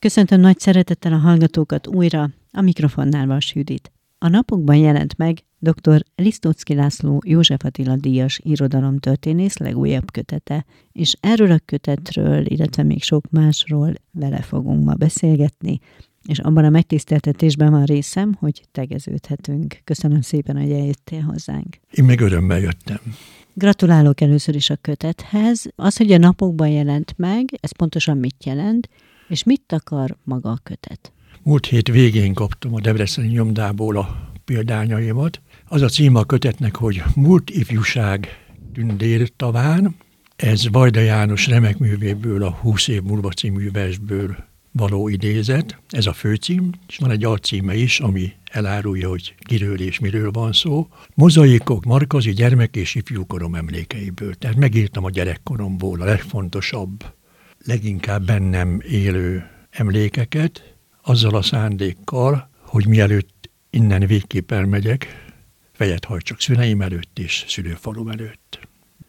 Köszöntöm nagy szeretettel a hallgatókat újra, a mikrofonnál Vas Judit. A napokban jelent meg dr. Lisztócki László József Attila díjas irodalomtörténész legújabb kötete, és erről a kötetről, illetve még sok másról vele fogunk ma beszélgetni, és abban a megtiszteltetésben van részem, hogy tegeződhetünk. Köszönöm szépen, hogy eljöttél hozzánk. Én meg örömmel jöttem. Gratulálok először is a kötethez. Az, hogy a napokban jelent meg, ez pontosan mit jelent, és mit akar maga a kötet? Múlt hét végén kaptam a Debreceni nyomdából a példányaimat. Az a cím a kötetnek, hogy Múlt ifjúság tündér taván. Ez Vajda János remek művéből, a 20 év múlva című versből való idézet. Ez a főcím, és van egy alcíme is, ami elárulja, hogy kiről és miről van szó. Mozaikok Markazi gyermek és ifjúkorom emlékeiből. Tehát megírtam a gyerekkoromból a legfontosabb, leginkább bennem élő emlékeket, azzal a szándékkal, hogy mielőtt innen végképp elmegyek, fejet hajtsak szüleim előtt és szülőfalum előtt.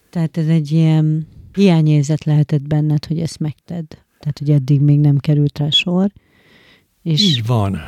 Tehát ez egy ilyen hiányérzet lehetett benned, hogy ezt megted. Tehát, hogy eddig még nem került rá sor. És Így van.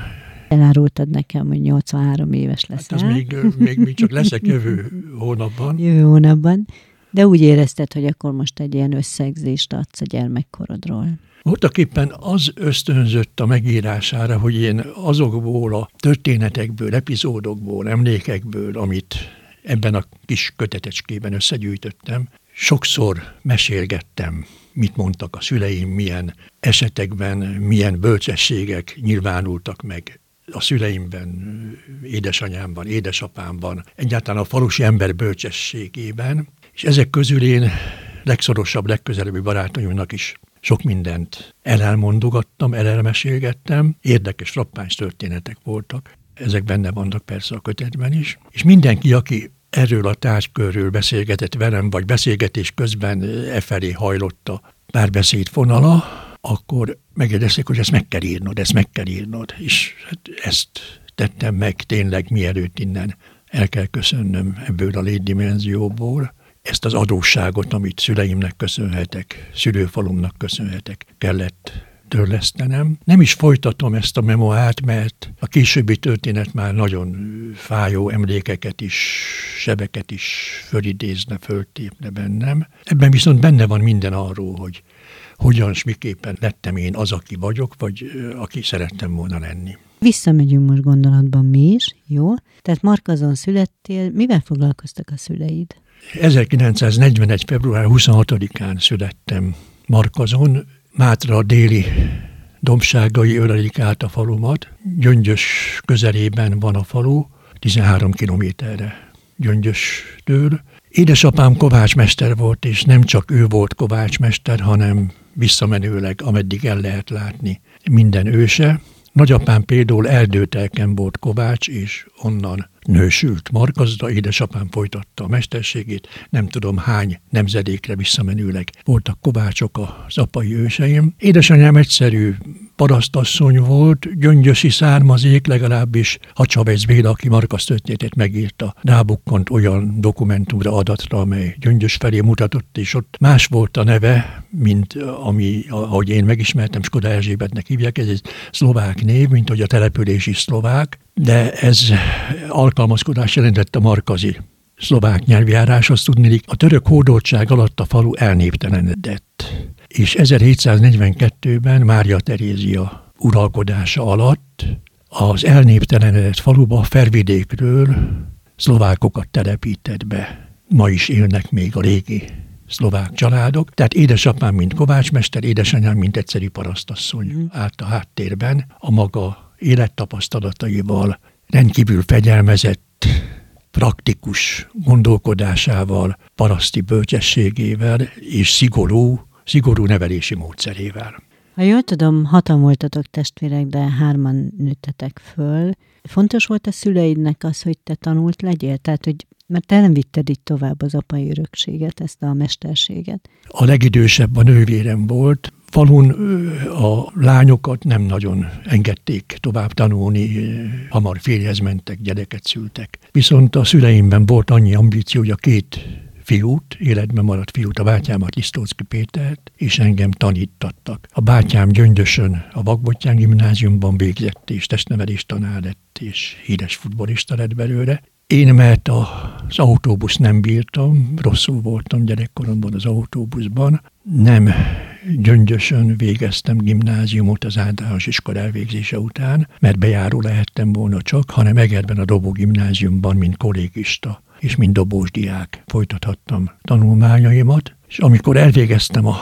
Elárultad nekem, hogy 83 éves leszel. Hát az még, még, még csak leszek jövő hónapban. Jövő hónapban. De úgy érezted, hogy akkor most egy ilyen összegzést adsz a gyermekkorodról. Voltak éppen az ösztönzött a megírására, hogy én azokból a történetekből, epizódokból, emlékekből, amit ebben a kis kötetecskében összegyűjtöttem, sokszor mesélgettem, mit mondtak a szüleim, milyen esetekben, milyen bölcsességek nyilvánultak meg a szüleimben, édesanyámban, édesapámban, egyáltalán a falusi ember bölcsességében, és ezek közül én legszorosabb, legközelebbi barátaimnak is sok mindent elelmondogattam, elelmesélgettem, érdekes, frappáns történetek voltak. Ezek benne vannak persze a kötetben is. És mindenki, aki erről a tárgykörről beszélgetett velem, vagy beszélgetés közben e felé hajlott párbeszéd fonala, akkor megjegyezték, hogy ezt meg kell írnod, ezt meg kell írnod. És hát ezt tettem meg tényleg, mielőtt innen el kell köszönnöm ebből a létdimenzióból ezt az adósságot, amit szüleimnek köszönhetek, szülőfalumnak köszönhetek, kellett törlesztenem. Nem is folytatom ezt a memoárt, mert a későbbi történet már nagyon fájó emlékeket is, sebeket is fölidézne, föltépne bennem. Ebben viszont benne van minden arról, hogy hogyan és miképpen lettem én az, aki vagyok, vagy aki szerettem volna lenni. Visszamegyünk most gondolatban mi is, jó? Tehát Markazon születtél, mivel foglalkoztak a szüleid? 1941. február 26-án születtem Markazon, Mátra déli dombságai ölelik át a falumat. Gyöngyös közelében van a falu, 13 kilométerre Gyöngyöstől. Édesapám kovácsmester volt, és nem csak ő volt kovácsmester, hanem visszamenőleg, ameddig el lehet látni, minden őse. Nagyapám például eldőtelken volt kovács, és onnan nősült Markazda, édesapám folytatta a mesterségét, nem tudom hány nemzedékre visszamenőleg voltak kovácsok az apai őseim. Édesanyám egyszerű parasztasszony volt, gyöngyösi származék, legalábbis Hacsavec Béla, aki Markasz történetét megírta, rábukkant olyan dokumentumra, adatra, amely gyöngyös felé mutatott, és ott más volt a neve, mint ami, ahogy én megismertem, Skoda Erzsébetnek hívják, ez egy szlovák név, mint hogy a település is szlovák, de ez alkalmazkodás jelentett a markazi szlovák nyelvjárás, azt tudni, a török hódoltság alatt a falu elnéptelenedett. És 1742-ben Mária Terézia uralkodása alatt az elnéptelenedett faluba Fervidékről szlovákokat telepített be. Ma is élnek még a régi szlovák családok. Tehát édesapám, mint kovácsmester, édesanyám, mint egyszerű parasztasszony mm. állt a háttérben a maga élettapasztalataival, rendkívül fegyelmezett, praktikus gondolkodásával, paraszti bölcsességével és szigorú, szigorú nevelési módszerével. Ha jól tudom, hatan voltatok testvérek, de hárman nőttetek föl. Fontos volt a szüleidnek az, hogy te tanult legyél? Tehát, hogy mert te nem vitted itt tovább az apai örökséget, ezt a mesterséget. A legidősebb a nővérem volt, falun a lányokat nem nagyon engedték tovább tanulni, hamar férjhez mentek, gyereket szültek. Viszont a szüleimben volt annyi ambíció, hogy a két fiút, életben maradt fiút, a bátyámat, Lisztóczki Pétert, és engem tanítattak. A bátyám gyöngyösön a Vakbottyán gimnáziumban végzett, és testnevelés tanár lett, és híres futbolista lett belőle. Én, mert az autóbusz nem bírtam, rosszul voltam gyerekkoromban az autóbuszban, nem gyöngyösön végeztem gimnáziumot az általános iskola elvégzése után, mert bejáró lehettem volna csak, hanem Egerben a Dobó gimnáziumban, mint kollégista és mint dobós diák folytathattam tanulmányaimat, és amikor elvégeztem a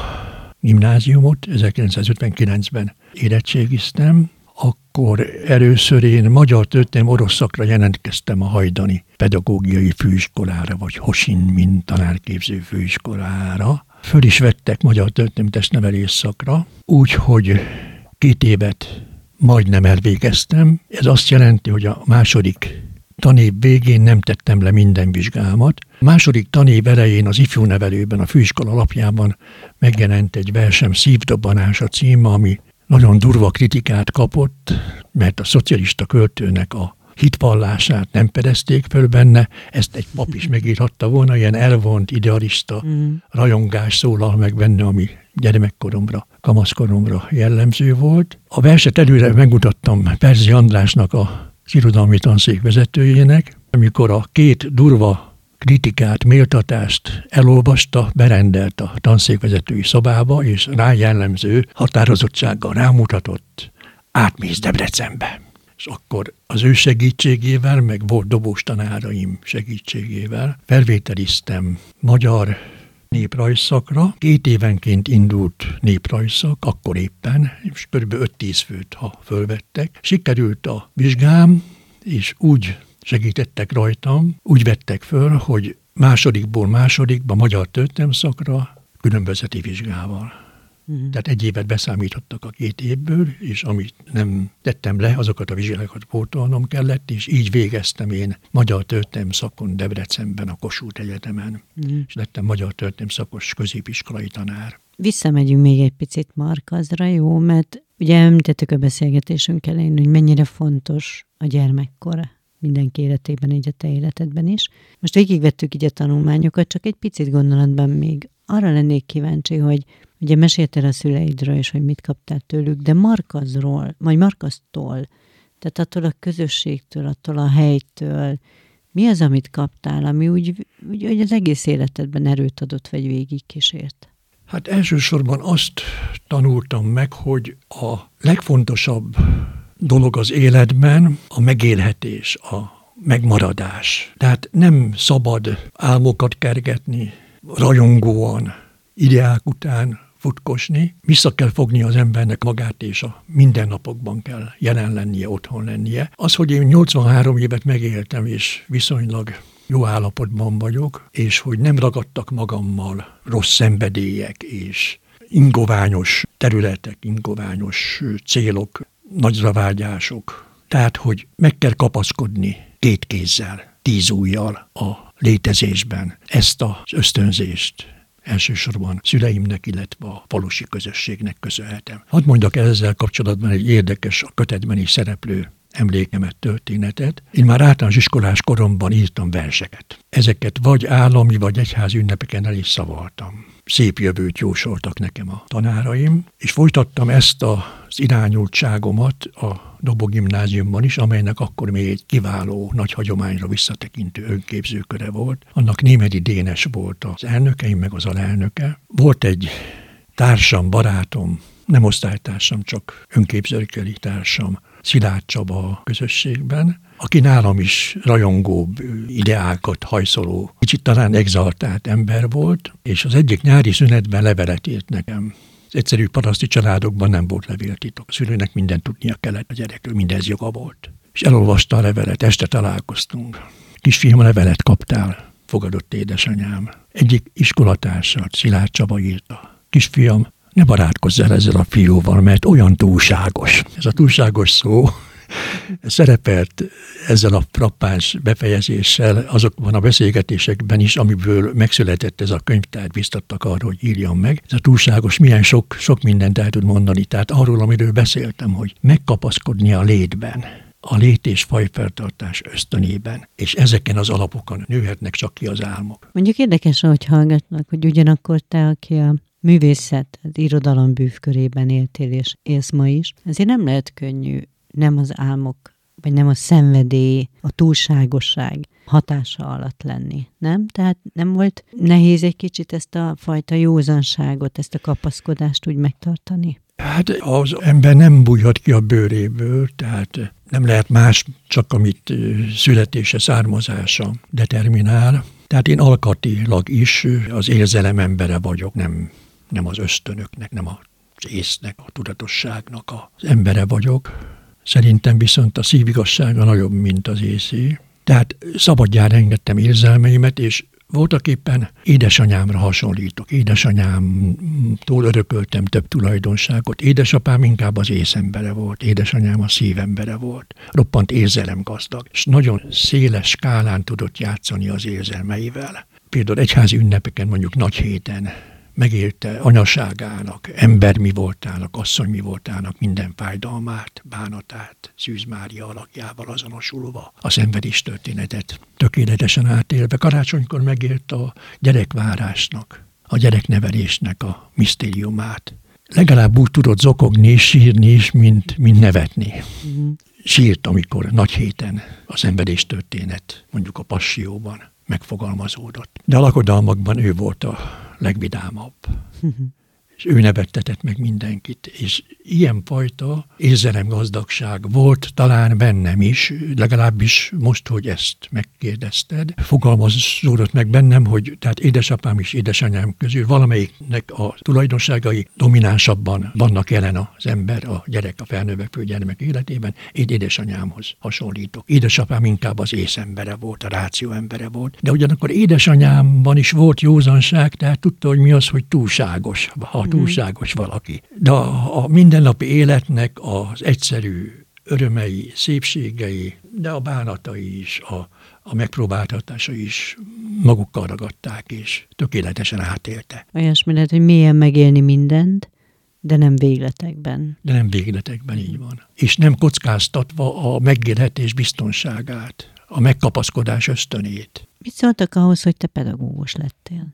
gimnáziumot, 1959-ben érettségiztem, akkor először én magyar történelem orosz szakra jelentkeztem a hajdani pedagógiai főiskolára, vagy Hosin, mint tanárképző főiskolára. Föl is vettek magyar történelmi nevelés szakra, úgyhogy két évet majdnem elvégeztem. Ez azt jelenti, hogy a második tanév végén nem tettem le minden vizsgámat. A második tanév elején az ifjú nevelőben, a főiskola alapjában megjelent egy versem Szívdobbanás a címe, ami nagyon durva kritikát kapott, mert a szocialista költőnek a hitvallását nem pedezték föl benne, ezt egy pap is megírhatta volna, ilyen elvont, idealista mm. rajongás szólal meg benne, ami gyermekkoromra, kamaszkoromra jellemző volt. A verset előre megmutattam Perzi Andrásnak a irodalmi tanszék vezetőjének, amikor a két durva kritikát, méltatást elolvasta, berendelt a tanszékvezetői szobába, és rá jellemző határozottsággal rámutatott, átmész Debrecenbe. És akkor az ő segítségével, meg volt dobós tanáraim segítségével felvételiztem magyar néprajzszakra. Két évenként indult néprajzszak, akkor éppen, és kb. 5-10 főt, ha fölvettek. Sikerült a vizsgám, és úgy segítettek rajtam, úgy vettek föl, hogy másodikból másodikba magyar történelem szakra különbözeti vizsgával. Uh-huh. Tehát egy évet beszámítottak a két évből, és amit nem tettem le, azokat a vizsgálatot pótolnom kellett, és így végeztem én magyar történelem szakon Debrecenben, a Kossuth Egyetemen, uh-huh. és lettem magyar történelem szakos középiskolai tanár. Visszamegyünk még egy picit Markazra, jó? Mert ugye említettük a beszélgetésünk elején, hogy mennyire fontos a gyermekkor mindenki életében, így a te életedben is. Most végigvettük így a tanulmányokat, csak egy picit gondolatban még arra lennék kíváncsi, hogy ugye meséltél a szüleidről, és hogy mit kaptál tőlük, de Markazról, vagy Markaztól, tehát attól a közösségtől, attól a helytől, mi az, amit kaptál, ami úgy, úgy hogy az egész életedben erőt adott, vagy végigkísért? Hát elsősorban azt tanultam meg, hogy a legfontosabb dolog az életben a megélhetés, a megmaradás. Tehát nem szabad álmokat kergetni, rajongóan, ideák után futkosni. Vissza kell fogni az embernek magát, és a mindennapokban kell jelen lennie, otthon lennie. Az, hogy én 83 évet megéltem, és viszonylag jó állapotban vagyok, és hogy nem ragadtak magammal rossz szenvedélyek és ingoványos területek, ingoványos célok, nagyra vágyások. Tehát, hogy meg kell kapaszkodni két kézzel, tíz ujjal a létezésben ezt az ösztönzést elsősorban szüleimnek, illetve a falusi közösségnek köszönhetem. Hadd mondjak ezzel kapcsolatban egy érdekes, a kötetben is szereplő emlékemet, történetet. Én már általános iskolás koromban írtam verseket. Ezeket vagy állami, vagy egyházi ünnepeken el is szavaltam. Szép jövőt jósoltak nekem a tanáraim, és folytattam ezt az irányultságomat a Dobó gimnáziumban is, amelynek akkor még egy kiváló, nagy hagyományra visszatekintő önképzőköre volt. Annak Némedi Dénes volt az elnöke, én meg az alelnöke. Volt egy társam, barátom, nem osztálytársam, csak önképzőkeli társam, Szilárd Csaba közösségben, aki nálam is rajongóbb, ideákat hajszoló, kicsit talán exaltált ember volt, és az egyik nyári szünetben levelet írt nekem. Az egyszerű paraszti családokban nem volt levéltitok. A szülőnek mindent tudnia kellett a gyerekről, mindez joga volt. És elolvasta a levelet, este találkoztunk. Kisfiam, levelet kaptál, fogadott édesanyám. Egyik iskolatársat, Szilárd Csaba írta. Kisfiam, ne barátkozz el ezzel a fiúval, mert olyan túlságos. Ez a túlságos szó szerepelt ezzel a frappáns befejezéssel azokban a beszélgetésekben is, amiből megszületett ez a könyv, tehát biztattak arra, hogy írjam meg. Ez a túlságos milyen sok, sok mindent el tud mondani. Tehát arról, amiről beszéltem, hogy megkapaszkodni a létben. a lét és fajfertartás ösztönében, és ezeken az alapokon nőhetnek csak ki az álmok. Mondjuk érdekes, hogy hallgatnak, hogy ugyanakkor te, aki a művészet, irodalom bűvkörében éltél és élsz ma is, ezért nem lehet könnyű nem az álmok, vagy nem a szenvedély, a túlságosság hatása alatt lenni, nem? Tehát nem volt nehéz egy kicsit ezt a fajta józanságot, ezt a kapaszkodást úgy megtartani? Hát az ember nem bújhat ki a bőréből, tehát nem lehet más, csak amit születése, származása determinál. Tehát én alkatilag is az érzelem embere vagyok, nem, nem az ösztönöknek, nem az észnek, a tudatosságnak az embere vagyok. Szerintem viszont a szívigassága nagyobb, mint az észé. Tehát szabadjára engedtem érzelmeimet, és voltak éppen édesanyámra hasonlítok. Édesanyámtól örököltem több tulajdonságot. Édesapám inkább az észembere volt, édesanyám a szívembere volt. Roppant érzelemgazdag, és nagyon széles skálán tudott játszani az érzelmeivel. Például egyházi ünnepeken, mondjuk nagy héten megélte anyaságának, ember mi voltának, asszony mi voltának minden fájdalmát, bánatát, Szűz Mária alakjával azonosulva, a szenvedés történetet tökéletesen átélve. Karácsonykor megélt a gyerekvárásnak, a gyereknevelésnek a misztériumát. Legalább úgy tudott zokogni és sírni is, mint, mint nevetni. Mm. Sírt, amikor nagy héten a szenvedés történet, mondjuk a passióban megfogalmazódott. De a lakodalmakban ő volt a legvidámabb. és ő nevettetett meg mindenkit, és ilyen fajta érzelemgazdagság volt talán bennem is, legalábbis most, hogy ezt megkérdezted, fogalmazódott meg bennem, hogy tehát édesapám és édesanyám közül valamelyiknek a tulajdonságai dominánsabban vannak jelen az ember, a gyerek, a felnövekvő gyermek életében. Én édesanyámhoz hasonlítok. Édesapám inkább az észembere volt, a ráció embere volt, de ugyanakkor édesanyámban is volt józanság, tehát tudta, hogy mi az, hogy túlságos, ha túlságos valaki. De a, mindennapi életnek az egyszerű örömei, szépségei, de a bánatai is, a, a megpróbáltatása is magukkal ragadták, és tökéletesen átélte. Olyasmi lehet, hogy milyen megélni mindent, de nem végletekben. De nem végletekben, így van. És nem kockáztatva a megélhetés biztonságát, a megkapaszkodás ösztönét. Mit szóltak ahhoz, hogy te pedagógus lettél?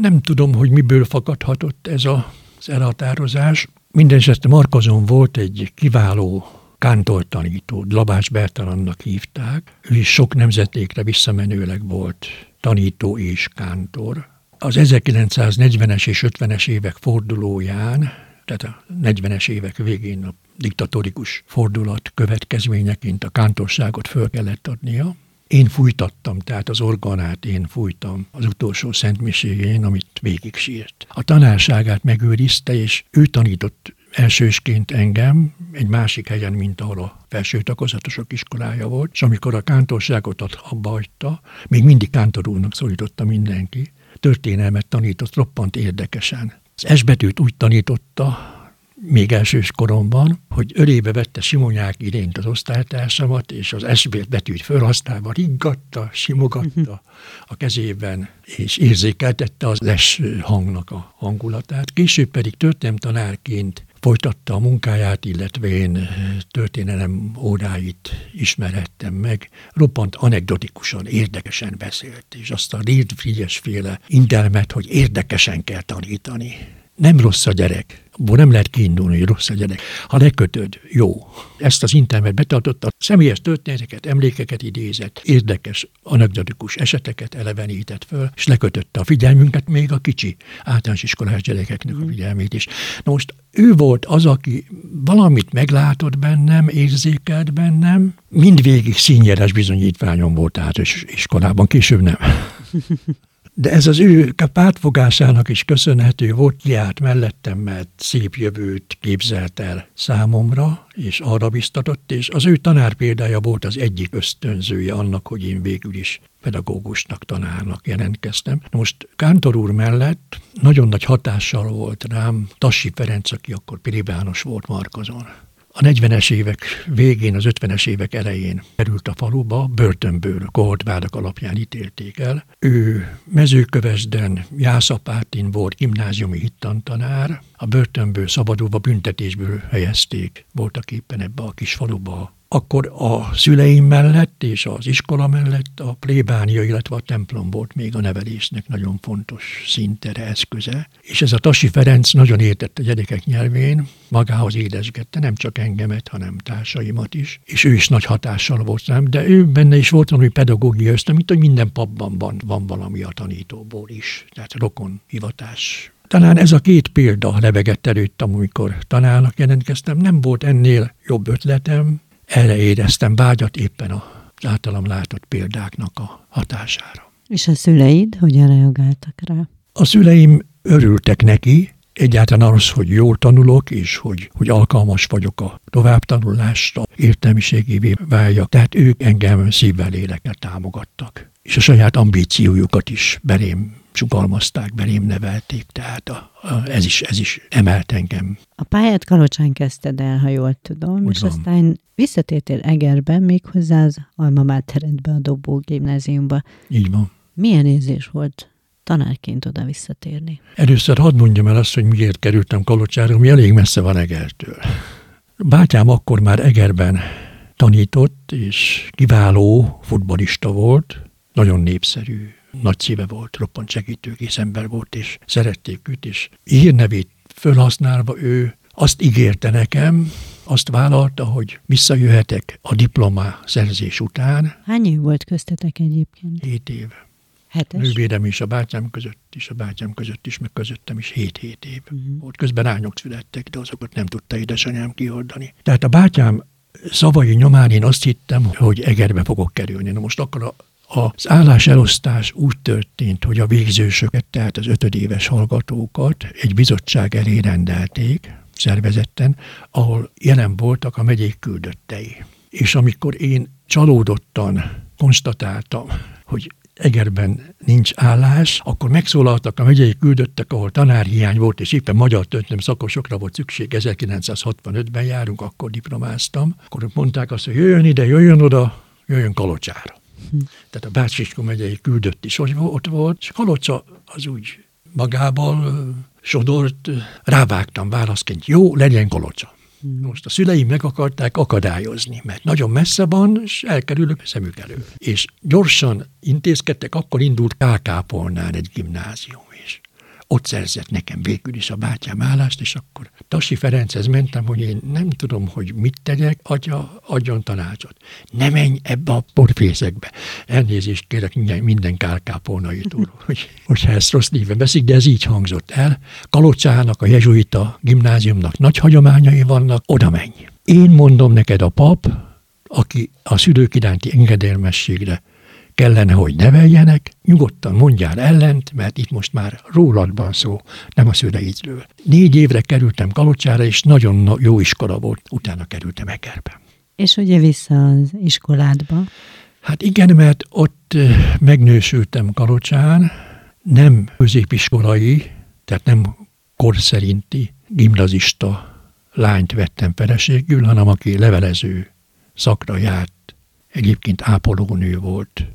Nem tudom, hogy miből fakadhatott ez a, az elhatározás. Mindenesetre Markozon volt egy kiváló kántortanító, Labás Bertalannak hívták. Ő is sok nemzetékre visszamenőleg volt tanító és kántor. Az 1940-es és 50-es évek fordulóján, tehát a 40-es évek végén a diktatórikus fordulat következményeként a kántorságot föl kellett adnia, én fújtattam, tehát az organát én fújtam az utolsó szentmiségén, amit végig sírt. A tanárságát megőrizte, és ő tanított elsősként engem egy másik helyen, mint ahol a felső takozatosok iskolája volt, és amikor a kántorságot abba hagyta, még mindig kántor szólította mindenki, történelmet tanított roppant érdekesen. Az S betűt úgy tanította, még elsős koromban, hogy ölébe vette Simonyák irént az osztálytársamat, és az esbért betűt felhasználva riggatta, simogatta a kezében, és érzékeltette az les hangnak a hangulatát. Később pedig tanárként folytatta a munkáját, illetve én történelem óráit ismerhettem meg. Roppant anekdotikusan, érdekesen beszélt, és azt a Ried féle intelmet, hogy érdekesen kell tanítani nem rossz a gyerek. Abból nem lehet kiindulni, hogy rossz a gyerek. Ha lekötöd, jó. Ezt az internet betartotta, személyes történeteket, emlékeket idézett, érdekes, anekdotikus eseteket elevenített föl, és lekötötte a figyelmünket, még a kicsi általános iskolás gyerekeknek a figyelmét is. Na most ő volt az, aki valamit meglátott bennem, érzékelt bennem, mindvégig színjeles bizonyítványom volt általános iskolában, később nem. De ez az ő pártfogásának is köszönhető volt, kiállt mellettem, mert szép jövőt képzelt el számomra, és arra biztatott, és az ő tanár példája volt az egyik ösztönzője annak, hogy én végül is pedagógusnak, tanárnak jelentkeztem. Most Kántor úr mellett nagyon nagy hatással volt rám Tassi Ferenc, aki akkor piribános volt Markozon a 40-es évek végén, az 50-es évek elején került a faluba, börtönből kohortvádak alapján ítélték el. Ő mezőkövesden, Jászapátin volt gimnáziumi hittantanár, a börtönből szabadulva büntetésből helyezték, voltak éppen ebbe a kis faluba akkor a szüleim mellett és az iskola mellett a plébánia, illetve a templom volt még a nevelésnek nagyon fontos szintere, eszköze. És ez a Tasi Ferenc nagyon értett a gyerekek nyelvén, magához édesgette nem csak engemet, hanem társaimat is, és ő is nagy hatással volt rám, de ő benne is volt valami pedagógia ösztön, mint hogy minden papban van, van valami a tanítóból is, tehát rokon hivatás talán ez a két példa lebegett előttem, amikor tanárnak jelentkeztem. Nem volt ennél jobb ötletem, erre éreztem vágyat éppen az általam látott példáknak a hatására. És a szüleid hogyan reagáltak rá? A szüleim örültek neki, egyáltalán az, hogy jól tanulok, és hogy, hogy alkalmas vagyok a továbbtanulásra, értelmiségévé váljak. Tehát ők engem szívvel, lélekkel támogattak. És a saját ambíciójukat is belém sugalmazták, belém nevelték, tehát a, a, ez, is, ez is emelt engem. A pályát Kalocsán kezdted el, ha jól tudom, Úgy és van. aztán visszatértél Egerbe, méghozzá az Alma Máteredbe, a Dobó gimnáziumba. Így van. Milyen érzés volt tanárként oda visszatérni? Először hadd mondjam el azt, hogy miért kerültem Kalocsára, mi elég messze van Egertől. Bátyám akkor már Egerben tanított, és kiváló futbolista volt, nagyon népszerű nagy szíve volt, roppant segítőkész ember volt, és szerették őt, és hírnevét fölhasználva ő azt ígérte nekem, azt vállalta, hogy visszajöhetek a diplomá szerzés után. Hány év volt köztetek egyébként? Hét év. Hetes? Nővérem is, a bátyám között is, a bátyám között is, meg közöttem is 7-7 év. Uh-huh. Volt közben ányok születtek, de azokat nem tudta édesanyám kihordani. Tehát a bátyám szavai nyomán én azt hittem, hogy Egerbe fogok kerülni. Na most akkor a az álláselosztás úgy történt, hogy a végzősöket, tehát az ötödéves hallgatókat egy bizottság elé rendelték, szervezetten, ahol jelen voltak a megyék küldöttei. És amikor én csalódottan konstatáltam, hogy Egerben nincs állás, akkor megszólaltak a megyei küldöttek, ahol tanárhiány volt, és éppen magyar történelem szakosokra volt szükség, 1965-ben járunk, akkor diplomáztam. Akkor mondták azt, hogy jöjjön ide, jöjjön oda, jöjjön Kalocsára. Tehát a Bácsiskó megyei küldött is ott volt, és Kalocsa az úgy magából sodort, rávágtam válaszként, jó, legyen Kalocsa. Most a szüleim meg akarták akadályozni, mert nagyon messze van, és elkerülök szemük elő. És gyorsan intézkedtek, akkor indult Kákápolnán egy gimnázium ott szerzett nekem végül is a bátyám állást, és akkor Tasi Ferenchez mentem, hogy én nem tudom, hogy mit tegyek, adja, adjon tanácsot. Ne menj ebbe a porfészekbe. Elnézést kérek minden, minden kárkápolnaitól, hogy, hogyha ezt rossz néven veszik, de ez így hangzott el. Kalocsának, a jezsuita gimnáziumnak nagy hagyományai vannak, oda menj. Én mondom neked a pap, aki a szülők iránti engedelmességre kellene, hogy neveljenek, nyugodtan mondjál ellent, mert itt most már rólad van szó, nem a szüleidről. Négy évre kerültem Kalocsára, és nagyon jó iskola volt, utána kerültem Egerbe. És ugye vissza az iskoládba? Hát igen, mert ott megnősültem Kalocsán, nem középiskolai, tehát nem korszerinti gimnazista lányt vettem feleségül, hanem aki levelező szakra járt, egyébként ápolónő volt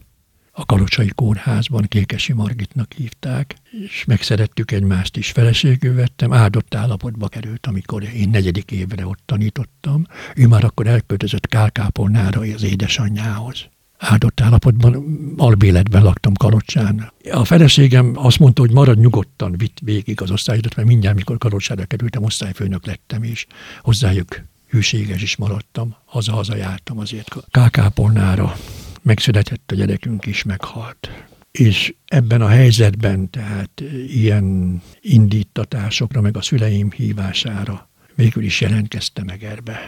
a Kalocsai Kórházban Kékesi Margitnak hívták, és megszerettük egymást is. Feleségül vettem, áldott állapotba került, amikor én negyedik évre ott tanítottam. Ő már akkor elköltözött Kálkápolnára az édesanyjához. Áldott állapotban, albéletben laktam Kalocsán. A feleségem azt mondta, hogy marad nyugodtan, vitt végig az osztályodat, mert mindjárt, mikor Kalocsára kerültem, osztályfőnök lettem, és hozzájuk hűséges is maradtam, haza-haza jártam azért Kákápolnára megszületett a gyerekünk is, meghalt. És ebben a helyzetben, tehát ilyen indítatásokra, meg a szüleim hívására végül is jelentkeztem Egerbe.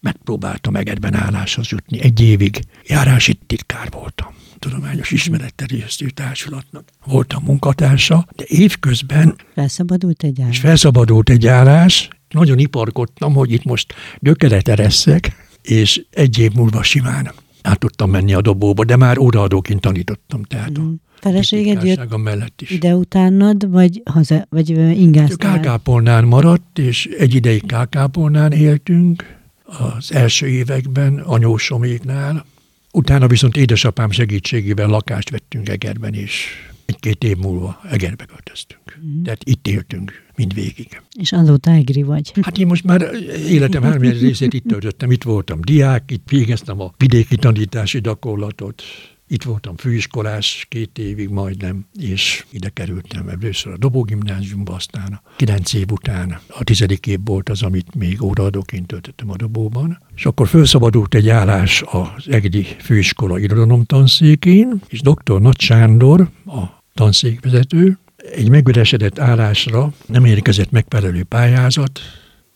Megpróbáltam Egerben álláshoz jutni. Egy évig járási titkár voltam tudományos ismeretterjesztő társulatnak voltam munkatársa, de évközben felszabadult egy állás. És felszabadult egy állás, nagyon iparkodtam, hogy itt most gyökeret ereszek, és egy év múlva simán át tudtam menni a dobóba, de már óraadóként tanítottam, tehát mm. a Feleséged jött mellett is. ide utánad, vagy, haza, vagy ingáztál? Kálkápolnán maradt, és egy ideig Kálkápolnán éltünk az első években anyósoméknál. Utána viszont édesapám segítségével lakást vettünk Egerben, és egy-két év múlva Egerbe költöztünk. Mm. Tehát itt éltünk mindvégig. És azóta egri vagy. Hát én most már életem három részét itt töltöttem, itt voltam diák, itt végeztem a vidéki tanítási gyakorlatot, itt voltam főiskolás két évig majdnem, és ide kerültem először a Dobó gimnáziumba, aztán a kilenc év után a tizedik év volt az, amit még óraadóként töltöttem a Dobóban. És akkor felszabadult egy állás az Egedi Főiskola irodalomtanszékén, és dr. Nagy Sándor, a tanszékvezető, egy megüresedett állásra nem érkezett megfelelő pályázat,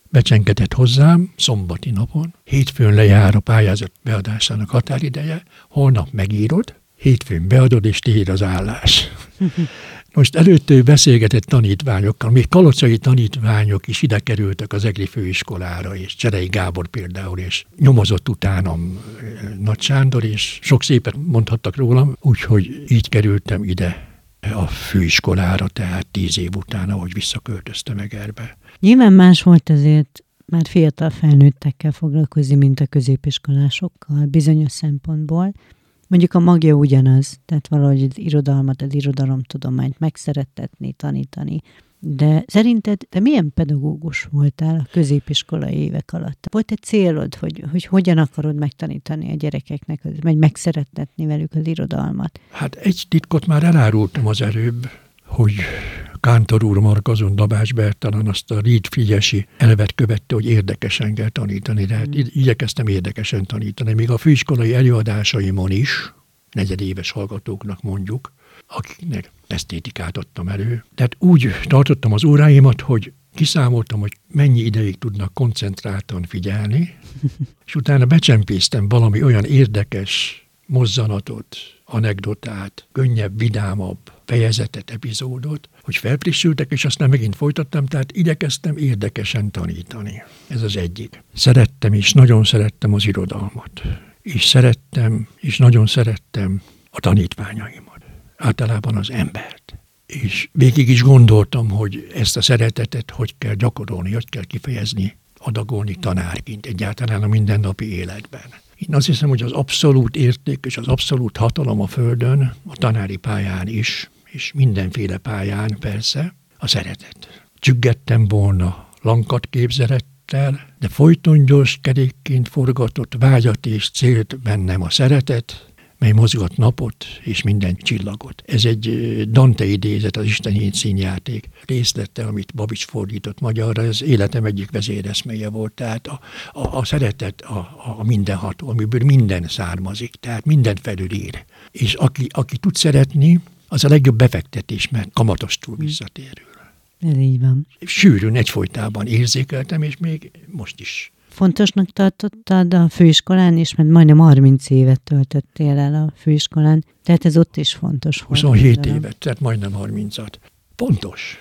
becsenkedett hozzám szombati napon. Hétfőn lejár a pályázat beadásának határideje, holnap megírod, hétfőn beadod, és tiéd az állás. Most előtt ő beszélgetett tanítványokkal, még kalocai tanítványok is ide kerültek az EGRI főiskolára, és Cserei Gábor például, és nyomozott utánam eh, Nagy Sándor, és sok szépet mondhattak rólam, úgyhogy így kerültem ide a főiskolára, tehát tíz év után, ahogy visszaköltöztem Egerbe. Nyilván más volt ezért már fiatal felnőttekkel foglalkozni, mint a középiskolásokkal bizonyos szempontból. Mondjuk a magja ugyanaz, tehát valahogy az irodalmat, az irodalomtudományt megszerettetni, tanítani. De szerinted te milyen pedagógus voltál a középiskolai évek alatt? Volt egy célod, hogy, hogy hogyan akarod megtanítani a gyerekeknek, vagy megszerettetni velük az irodalmat? Hát egy titkot már elárultam az előbb, hogy Kántor úr Markazon Dabás Bertalan azt a Reed Frigyesi elvet követte, hogy érdekesen kell tanítani, de hát igyekeztem érdekesen tanítani. Még a főiskolai előadásaimon is, negyedéves hallgatóknak mondjuk, akiknek esztétikát adtam elő. Tehát úgy tartottam az óráimat, hogy kiszámoltam, hogy mennyi ideig tudnak koncentráltan figyelni, és utána becsempésztem valami olyan érdekes mozzanatot, anekdotát, könnyebb, vidámabb fejezetet, epizódot, hogy felfrissültek, és aztán megint folytattam, tehát igyekeztem érdekesen tanítani. Ez az egyik. Szerettem és nagyon szerettem az irodalmat. És szerettem, és nagyon szerettem a tanítványaimat. Általában az embert. És végig is gondoltam, hogy ezt a szeretetet hogy kell gyakorolni, hogy kell kifejezni, adagolni tanárként egyáltalán a mindennapi életben. Én azt hiszem, hogy az abszolút érték és az abszolút hatalom a Földön, a tanári pályán is, és mindenféle pályán persze, a szeretet. Csüggettem volna lankat képzelettel, de folyton gyors kerékként forgatott vágyat és célt bennem a szeretet, mely mozgat napot és minden csillagot. Ez egy Dante idézet, az Isten színjáték részlete, amit Babics fordított magyarra, ez életem egyik vezéreszméje volt. Tehát a, a, a szeretet a, a mindenható, amiből minden származik, tehát minden felülír. És aki, aki tud szeretni, az a legjobb befektetés, mert kamatostul hm. visszatérül. Ez így van. Sűrűn egyfolytában érzékeltem, és még most is. Fontosnak tartottad a főiskolán is, mert majdnem 30 évet töltöttél el a főiskolán, tehát ez ott is fontos 27 volt. évet, tehát majdnem 30-at. Pontos.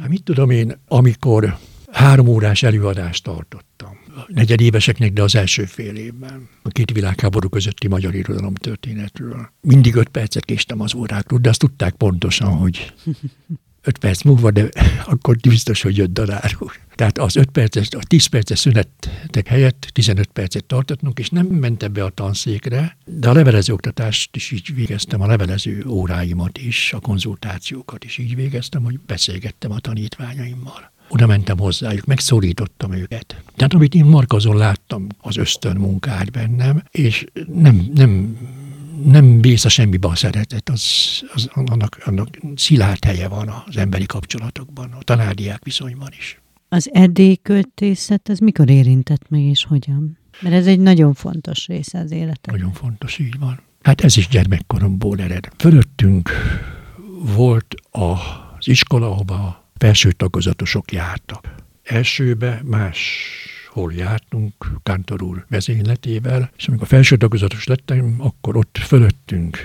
Hát mit tudom én, amikor három órás előadást tartottam, negyedéveseknek, de az első fél évben. A két világháború közötti magyar irodalom történetről. Mindig öt percet késtem az órákról, de azt tudták pontosan, hogy öt perc múlva, de akkor biztos, hogy jött Danár úr. Tehát az öt perces, a tíz perces szünetek helyett 15 percet tartottunk, és nem mentem be a tanszékre, de a levelező oktatást is így végeztem, a levelező óráimat is, a konzultációkat is így végeztem, hogy beszélgettem a tanítványaimmal. Oda mentem hozzájuk, megszólítottam őket. Tehát amit én Markazon láttam, az ösztön munkát bennem, és nem, nem, nem a semmibe a szeretet, az, az, annak, annak szilárd helye van az emberi kapcsolatokban, a tanárdiák viszonyban is. Az erdélyi költészet, az mikor érintett meg, és hogyan? Mert ez egy nagyon fontos része az életnek. Nagyon fontos, így van. Hát ez is gyermekkoromból ered. Fölöttünk volt az iskola, ahova felső tagozatosok jártak. Elsőbe máshol jártunk, Kántor úr vezényletével, és amikor felső tagozatos lettem, akkor ott fölöttünk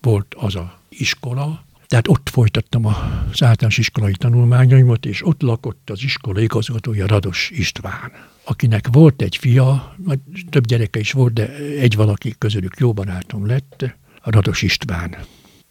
volt az a iskola, tehát ott folytattam az általános iskolai tanulmányaimat, és ott lakott az iskola igazgatója Rados István, akinek volt egy fia, több gyereke is volt, de egy valaki közülük jó barátom lett, a Rados István.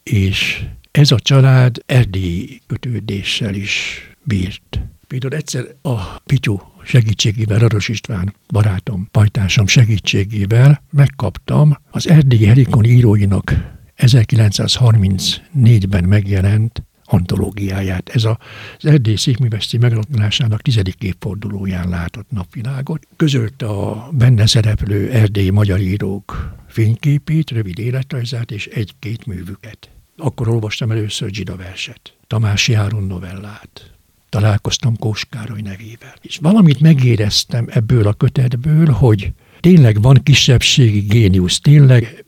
És ez a család erdélyi kötődéssel is bírt. Például egyszer a Pityu segítségével, Rados István barátom, pajtásom segítségével megkaptam az erdélyi Helikon íróinak 1934-ben megjelent antológiáját. Ez az Erdély Székműveszti megalapításának tizedik évfordulóján látott napvilágot. Közölte a benne szereplő erdélyi magyar írók fényképét, rövid életrajzát és egy-két művüket. Akkor olvastam először Gida verset, Tamás Járon novellát, találkoztam Kóskároly nevével. És valamit megéreztem ebből a kötetből, hogy tényleg van kisebbségi géniusz, tényleg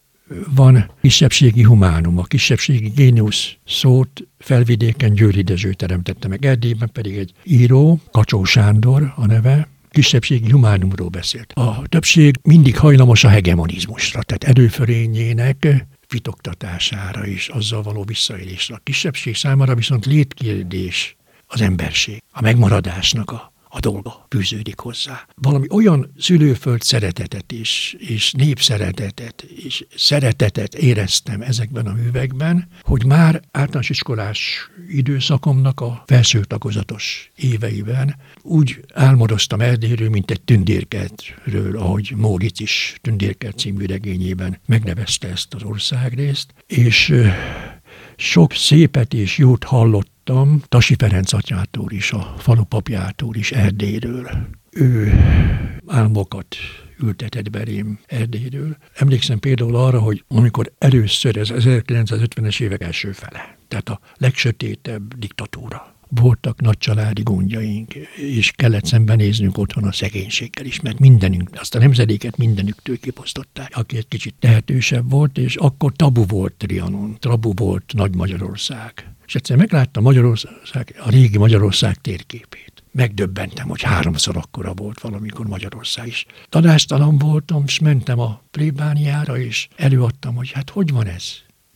van kisebbségi humánum. A kisebbségi géniusz szót felvidéken Győri Dezső teremtette meg. Erdélyben pedig egy író, Kacsó Sándor a neve, kisebbségi humánumról beszélt. A többség mindig hajlamos a hegemonizmusra, tehát erőfölényének fitoktatására és azzal való visszaélésre. A kisebbség számára viszont létkérdés az emberség, a megmaradásnak a a dolga fűződik hozzá. Valami olyan szülőföld szeretetet is, és népszeretetet, és szeretetet éreztem ezekben a művekben, hogy már általános iskolás időszakomnak a felső tagozatos éveiben úgy álmodoztam Erdélyről, mint egy tündérkertről, ahogy Móricz is Tündérkert című regényében megnevezte ezt az országrészt, és sok szépet és jót hallott hallottam Tasi Ferenc atyától is, a falupapjától is Erdélyről. Ő álmokat ültetett belém Erdélyről. Emlékszem például arra, hogy amikor először, ez 1950-es évek első fele, tehát a legsötétebb diktatúra voltak nagy családi gondjaink, és kellett szembenéznünk otthon a szegénységgel is, mert mindenünk, azt a nemzedéket mindenüktől kiposztották, aki egy kicsit tehetősebb volt, és akkor tabu volt Trianon, tabu volt Nagy Magyarország. És egyszer megláttam Magyarország, a régi Magyarország térképét. Megdöbbentem, hogy háromszor akkora volt valamikor Magyarország is. Tanástalan voltam, és mentem a plébániára, és előadtam, hogy hát hogy van ez,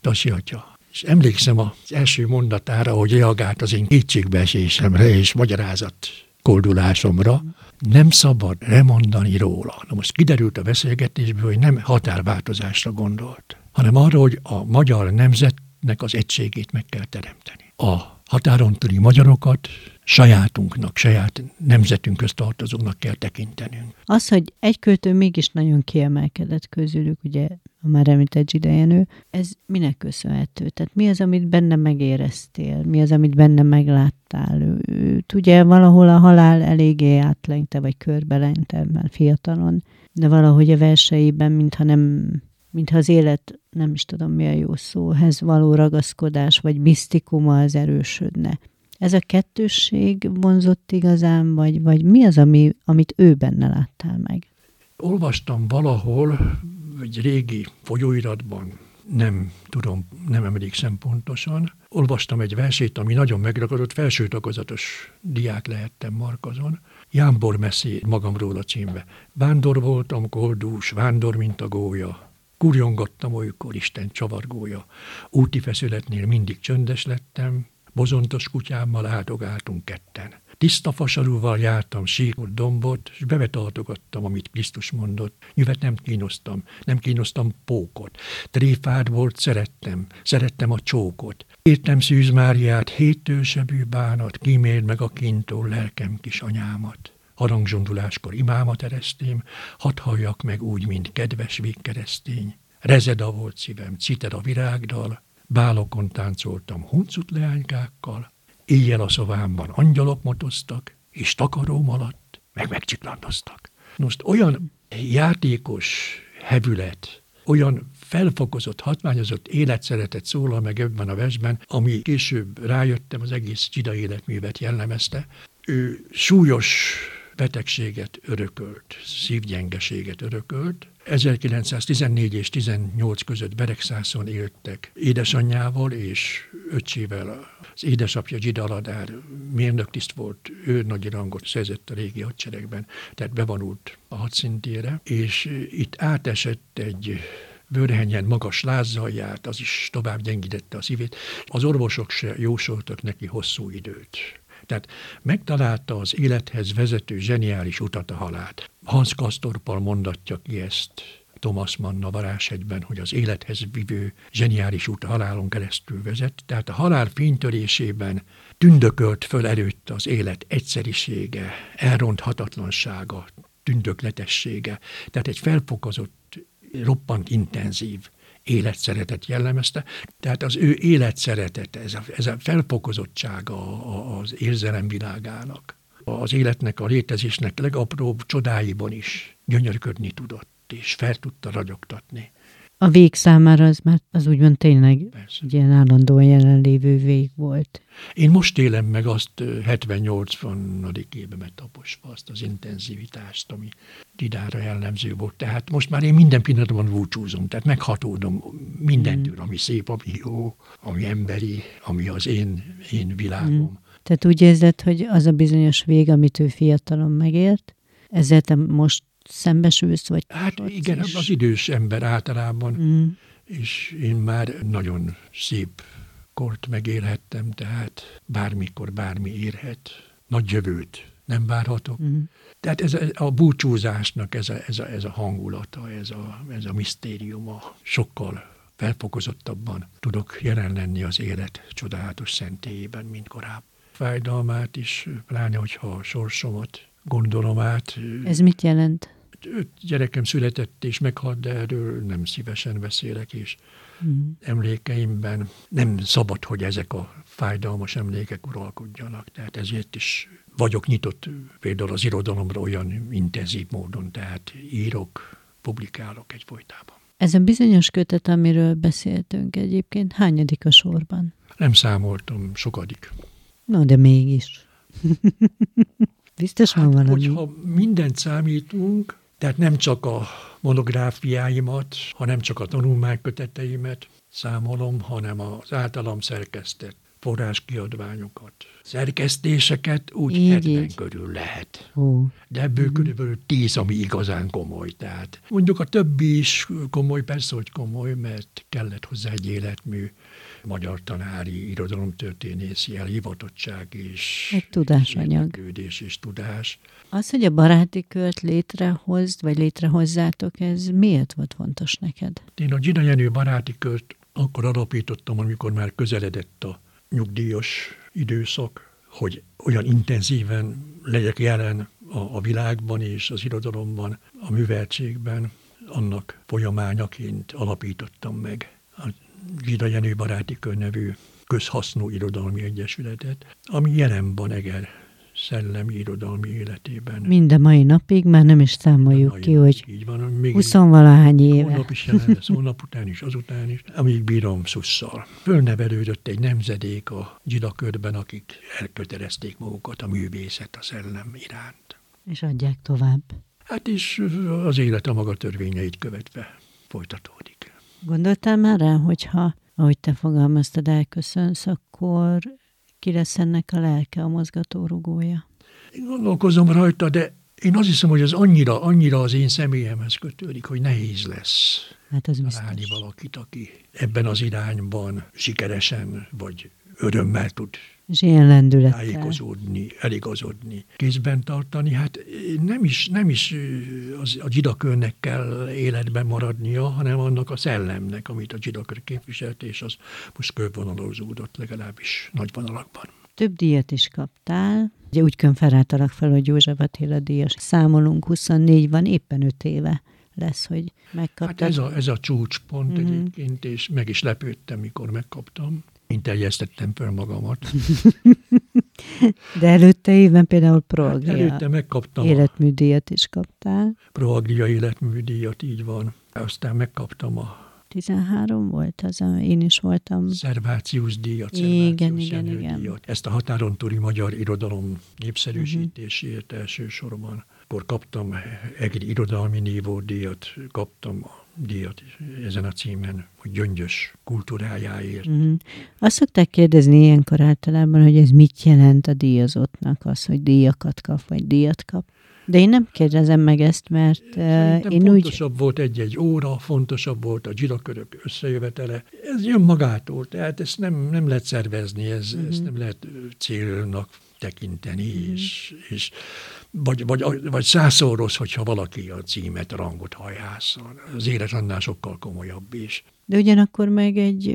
Tasi atya. És emlékszem az első mondatára, hogy reagált az én kétségbeesésemre és magyarázat koldulásomra, nem szabad remondani róla. Na most kiderült a beszélgetésből, hogy nem határváltozásra gondolt, hanem arra, hogy a magyar nemzet nek az egységét meg kell teremteni. A határon túli magyarokat sajátunknak, saját nemzetünkhöz tartozónak kell tekintenünk. Az, hogy egy költő mégis nagyon kiemelkedett közülük, ugye a már említett Zsidejenő, ez minek köszönhető? Tehát mi az, amit benne megéreztél? Mi az, amit benne megláttál? Őt ugye valahol a halál eléggé átlengte, vagy körbelengte, mert fiatalon, de valahogy a verseiben, mintha nem mintha az élet, nem is tudom mi a jó szóhez való ragaszkodás, vagy misztikuma az erősödne. Ez a kettősség vonzott igazán, vagy, vagy mi az, ami, amit ő benne láttál meg? Olvastam valahol, egy régi folyóiratban, nem tudom, nem emlékszem pontosan. Olvastam egy versét, ami nagyon megragadott, felső tagozatos diák lehettem Markazon. Jámbor Messzi magamról a címbe. Vándor voltam, koldús, vándor, mint a gólya, Kurjongattam olykor Isten csavargója. Úti feszületnél mindig csöndes lettem, bozontos kutyámmal áldogáltunk ketten. Tiszta fasarúval jártam síkot, dombot, és bevetartogattam, amit Krisztus mondott. Nyilván nem kínosztam, nem kínosztam pókot. Tréfád volt, szerettem, szerettem a csókot. Értem Szűz Máriát, hétősebű bánat, kíméld meg a kintól lelkem kis anyámat harangzsonduláskor imámat eresztém, hadd halljak meg úgy, mint kedves végkeresztény. Rezeda volt szívem, citer a virágdal, bálokon táncoltam huncut leánykákkal, éjjel a szovámban angyalok motoztak, és takaróm alatt meg megcsiklandoztak. Most olyan játékos hevület, olyan felfokozott, hatványozott életszeretet szólal meg ebben a versben, ami később rájöttem, az egész csida életművet jellemezte. Ő súlyos betegséget örökölt, szívgyengeséget örökölt. 1914 és 18 között Beregszászon éltek édesanyjával és öccsével. Az édesapja Gida Aladár mérnöktiszt volt, ő nagy rangot szerzett a régi hadseregben, tehát bevonult a hadszintére, és itt átesett egy bőrhenyen magas lázzal járt, az is tovább gyengítette a szívét. Az orvosok se jósoltak neki hosszú időt. Tehát megtalálta az élethez vezető zseniális utat a halált. Hans Kastorpal mondatja ki ezt Thomas Mann a varázsegyben, hogy az élethez vivő zseniális út a halálon keresztül vezet. Tehát a halál fénytörésében tündökölt föl előtt az élet egyszerisége, elronthatatlansága, tündökletessége. Tehát egy felfokozott, roppant intenzív életszeretet jellemezte. Tehát az ő életszeretete, ez a, ez a felfokozottsága az érzelemvilágának, az életnek, a létezésnek legapróbb csodáiban is gyönyörködni tudott, és fel tudta ragyogtatni. A vég számára az már az úgymond tényleg Persze. egy ilyen állandóan jelenlévő vég volt. Én most élem meg azt 70-80. évemet taposva, azt az intenzivitást, ami Didára jellemző volt. Tehát most már én minden pillanatban búcsúzom, tehát meghatódom mindentől, mm. ami szép, ami jó, ami emberi, ami az én, én világom. Mm. Tehát úgy érzed, hogy az a bizonyos vég, amit ő fiatalon megért, ezzel te most szembesülsz? Vagy hát igen, is? az idős ember általában, mm. és én már nagyon szép kort megélhettem, tehát bármikor bármi érhet. Nagy jövőt nem várhatok. Mm. Tehát ez a, a búcsúzásnak ez a, ez, a, ez a hangulata, ez a, ez a misztériuma sokkal felfokozottabban tudok jelen lenni az élet csodálatos szentélyében, mint korábban. Fájdalmát is, pláne, hogyha a sorsomat gondolom át. Ez mit jelent? Öt gyerekem született és meghalt, de erről nem szívesen beszélek, és mm. emlékeimben nem szabad, hogy ezek a fájdalmas emlékek uralkodjanak. Tehát ezért is vagyok nyitott például az irodalomra olyan intenzív módon, tehát írok, publikálok egyfolytában. Ez a bizonyos kötet, amiről beszéltünk egyébként, hányadik a sorban? Nem számoltam, sokadik. No, de mégis. Biztos hát, van valami. Hogyha mindent számítunk, tehát nem csak a monográfiáimat, hanem csak a tanulmányköteteimet számolom, hanem az általam szerkesztett forráskiadványokat, szerkesztéseket úgy így, 70 így. körül lehet. Hú. De ebből mm. körülbelül 10, ami igazán komoly. Tehát mondjuk a többi is komoly, persze, hogy komoly, mert kellett hozzá egy életmű magyar tanári, irodalomtörténészi elhivatottság és egy tudásanyag. És, és tudás. Az, hogy a baráti kört létrehozd, vagy létrehozzátok, ez miért volt fontos neked? Én a Gina Jenő baráti kört akkor alapítottam, amikor már közeledett a nyugdíjas időszak, hogy olyan intenzíven legyek jelen a, a világban és az irodalomban, a műveltségben, annak folyamányaként alapítottam meg a Gida Jenő Baráti Kör nevű közhasznú irodalmi egyesületet, ami jelen van Eger szellemi irodalmi életében. Mind a mai napig már nem is számoljuk ki, hogy így van, még 20 valahány éve. Holnap is jelen lesz, holnap után is, azután is, amíg bírom szusszal. Fölnevelődött egy nemzedék a gyidakörben, akik elkötelezték magukat a művészet, a szellem iránt. És adják tovább. Hát is az élet a maga törvényeit követve folytatódik. Gondoltál már rá, hogyha, ahogy te fogalmaztad, elköszönsz, akkor ki lesz ennek a lelke, a mozgatórugója? Én gondolkozom rajta, de én azt hiszem, hogy az annyira, annyira az én személyemhez kötődik, hogy nehéz lesz hát az találni valakit, aki ebben az irányban sikeresen vagy örömmel tud és ilyen lendülettel. Tájékozódni, eligazodni, kézben tartani. Hát nem is, nem is az, a dzsidakörnek kell életben maradnia, hanem annak a szellemnek, amit a dzsidakör képviselt, és az most körvonalozódott legalábbis nagy vonalakban. Több díjat is kaptál. Ugye úgy konferáltalak fel, hogy József Attila díjas. Számolunk, 24 van, éppen 5 éve lesz, hogy megkaptad. Hát ez a, ez a csúcspont mm-hmm. egyébként, és meg is lepődtem, mikor megkaptam. Én teljesztettem föl magamat. De előtte évben például Proagria hát előtte megkaptam életműdíjat is kaptál. Proagria életműdíjat, így van. Aztán megkaptam a 13 volt az, én is voltam. Szervácius díjat, igen, igen, igen. díjat. Ezt a határon túli magyar irodalom népszerűsítésért uh-huh. elsősorban. Akkor kaptam egy irodalmi nívó díjat, kaptam a díjat ezen a címen, hogy gyöngyös kultúrájáért. Uh-huh. Azt szokták kérdezni ilyenkor általában, hogy ez mit jelent a díjazottnak, az, hogy díjakat kap, vagy díjat kap. De én nem kérdezem meg ezt, mert Szerintem én fontosabb úgy... volt egy-egy óra, fontosabb volt a zsirakörök összejövetele. Ez jön magától, tehát ezt nem, nem lehet szervezni, ez, uh-huh. ezt nem lehet célnak tekinteni, uh-huh. és, és vagy, vagy, vagy százszor rossz, hogyha valaki a címet, rangot hajász. Az élet annál sokkal komolyabb is. De ugyanakkor meg egy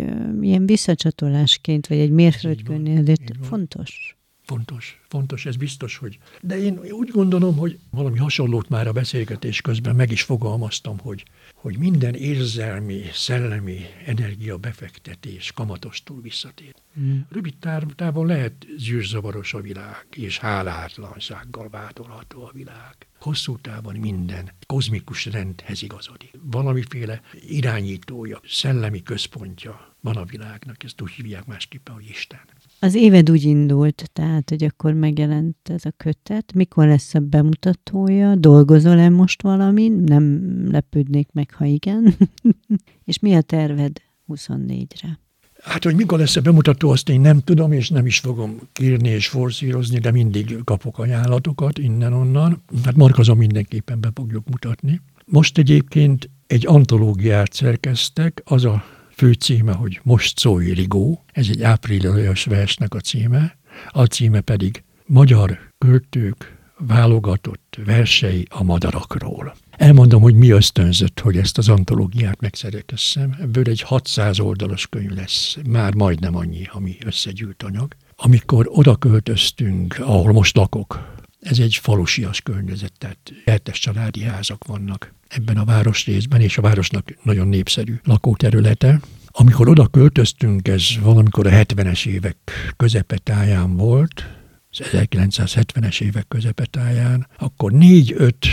ilyen visszacsatolásként, vagy egy mérföldkönnél, de fontos. Fontos, fontos, ez biztos, hogy... De én úgy gondolom, hogy valami hasonlót már a beszélgetés közben meg is fogalmaztam, hogy, hogy minden érzelmi, szellemi energia befektetés kamatostul visszatér. Mm. Rövid távon lehet zűrzavaros a világ, és hálátlansággal vádolható a világ. Hosszú távon minden kozmikus rendhez igazodik. Valamiféle irányítója, szellemi központja van a világnak, ezt úgy hívják másképpen, hogy Isten. Az éved úgy indult, tehát, hogy akkor megjelent ez a kötet. Mikor lesz a bemutatója? Dolgozol-e most valami? Nem lepődnék meg, ha igen. és mi a terved 24-re? Hát, hogy mikor lesz a bemutató, azt én nem tudom, és nem is fogom kérni és forszírozni, de mindig kapok ajánlatokat innen-onnan. Hát Markazon mindenképpen be fogjuk mutatni. Most egyébként egy antológiát szerkeztek, az a fő címe, hogy Most szólj Rigó, ez egy április versnek a címe, a címe pedig Magyar költők válogatott versei a madarakról. Elmondom, hogy mi ösztönzött, hogy ezt az antológiát megszerekesszem. Ebből egy 600 oldalas könyv lesz, már majdnem annyi, ami összegyűlt anyag. Amikor oda költöztünk, ahol most lakok, ez egy falusias környezet, tehát kertes családi házak vannak ebben a városrészben, és a városnak nagyon népszerű lakóterülete. Amikor oda költöztünk, ez valamikor a 70-es évek közepetáján volt, az 1970-es évek közepetáján, akkor négy-öt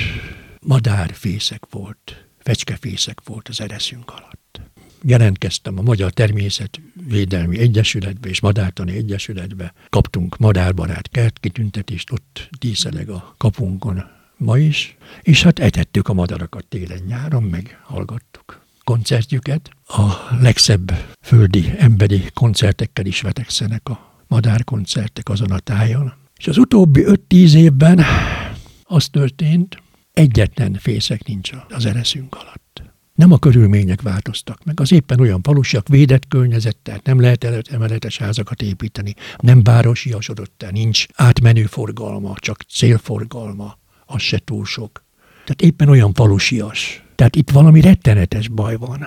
madárfészek volt, fecskefészek volt az ereszünk alatt. Jelentkeztem a Magyar Természetvédelmi Egyesületbe és Madártani Egyesületbe. Kaptunk madárbarát kertkitüntetést, ott díszeleg a kapunkon ma is, és hát etettük a madarakat télen-nyáron, meg hallgattuk koncertjüket. A legszebb földi, emberi koncertekkel is vetekszenek a madárkoncertek azon a tájon. És az utóbbi 5-10 évben az történt, egyetlen fészek nincs az ereszünk alatt. Nem a körülmények változtak meg, az éppen olyan falusiak, védett környezet, tehát nem lehet emeletes házakat építeni, nem városiasodott, tehát nincs átmenő forgalma, csak célforgalma, az se túl sok. Tehát éppen olyan falusias. Tehát itt valami rettenetes baj van.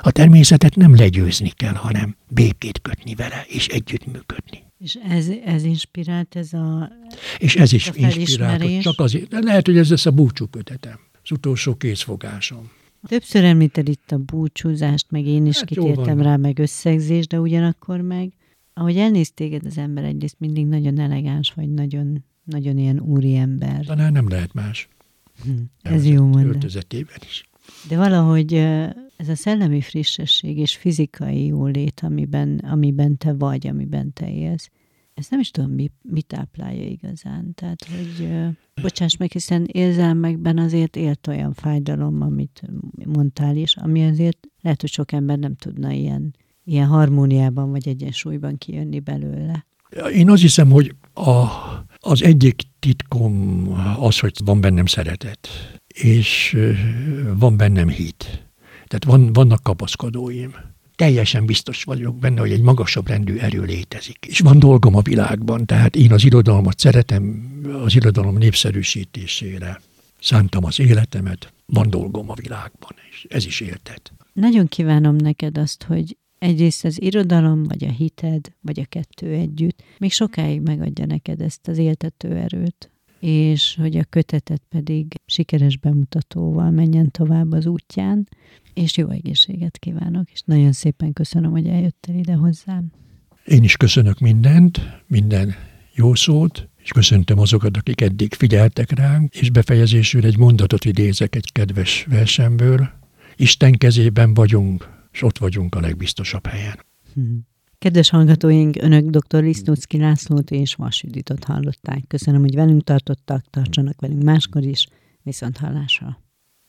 A természetet nem legyőzni kell, hanem békét kötni vele, és együttműködni. És ez, ez inspirált, ez a És ez is inspirált, csak azért. Lehet, hogy ez lesz a búcsú kötetem, az utolsó készfogásom. Többször említed itt a búcsúzást, meg én is hát kitértem rá, meg összegzés, de ugyanakkor meg, ahogy elnéz téged az ember, egyrészt mindig nagyon elegáns, vagy nagyon, nagyon ilyen úri ember. Talán nem lehet más. Hm, ez jó mondás. Öltözetében is. De valahogy ez a szellemi frissesség és fizikai jólét, amiben, amiben te vagy, amiben te élsz, ezt nem is tudom, mi, mi táplálja igazán. Tehát, hogy bocsáss meg, hiszen érzelmekben azért élt olyan fájdalom, amit mondtál is, ami azért lehet, hogy sok ember nem tudna ilyen, ilyen harmóniában vagy egyensúlyban kijönni belőle. Én azt hiszem, hogy a, az egyik titkom az, hogy van bennem szeretet, és van bennem hit. Tehát van, vannak kapaszkodóim. Teljesen biztos vagyok benne, hogy egy magasabb rendű erő létezik. És van dolgom a világban, tehát én az irodalmat szeretem, az irodalom népszerűsítésére szántam az életemet, van dolgom a világban, és ez is éltet. Nagyon kívánom neked azt, hogy egyrészt az irodalom, vagy a hited, vagy a kettő együtt még sokáig megadja neked ezt az éltető erőt, és hogy a kötetet pedig sikeres bemutatóval menjen tovább az útján, és jó egészséget kívánok, és nagyon szépen köszönöm, hogy eljöttél ide hozzám. Én is köszönök mindent, minden jó szót, és köszöntöm azokat, akik eddig figyeltek ránk, és befejezésül egy mondatot idézek egy kedves versemből. Isten kezében vagyunk, és ott vagyunk a legbiztosabb helyen. Hmm. Kedves hallgatóink, Önök dr. Lisztucki Lászlót és Vas hallották. Köszönöm, hogy velünk tartottak, tartsanak velünk máskor is. Viszont hallásra!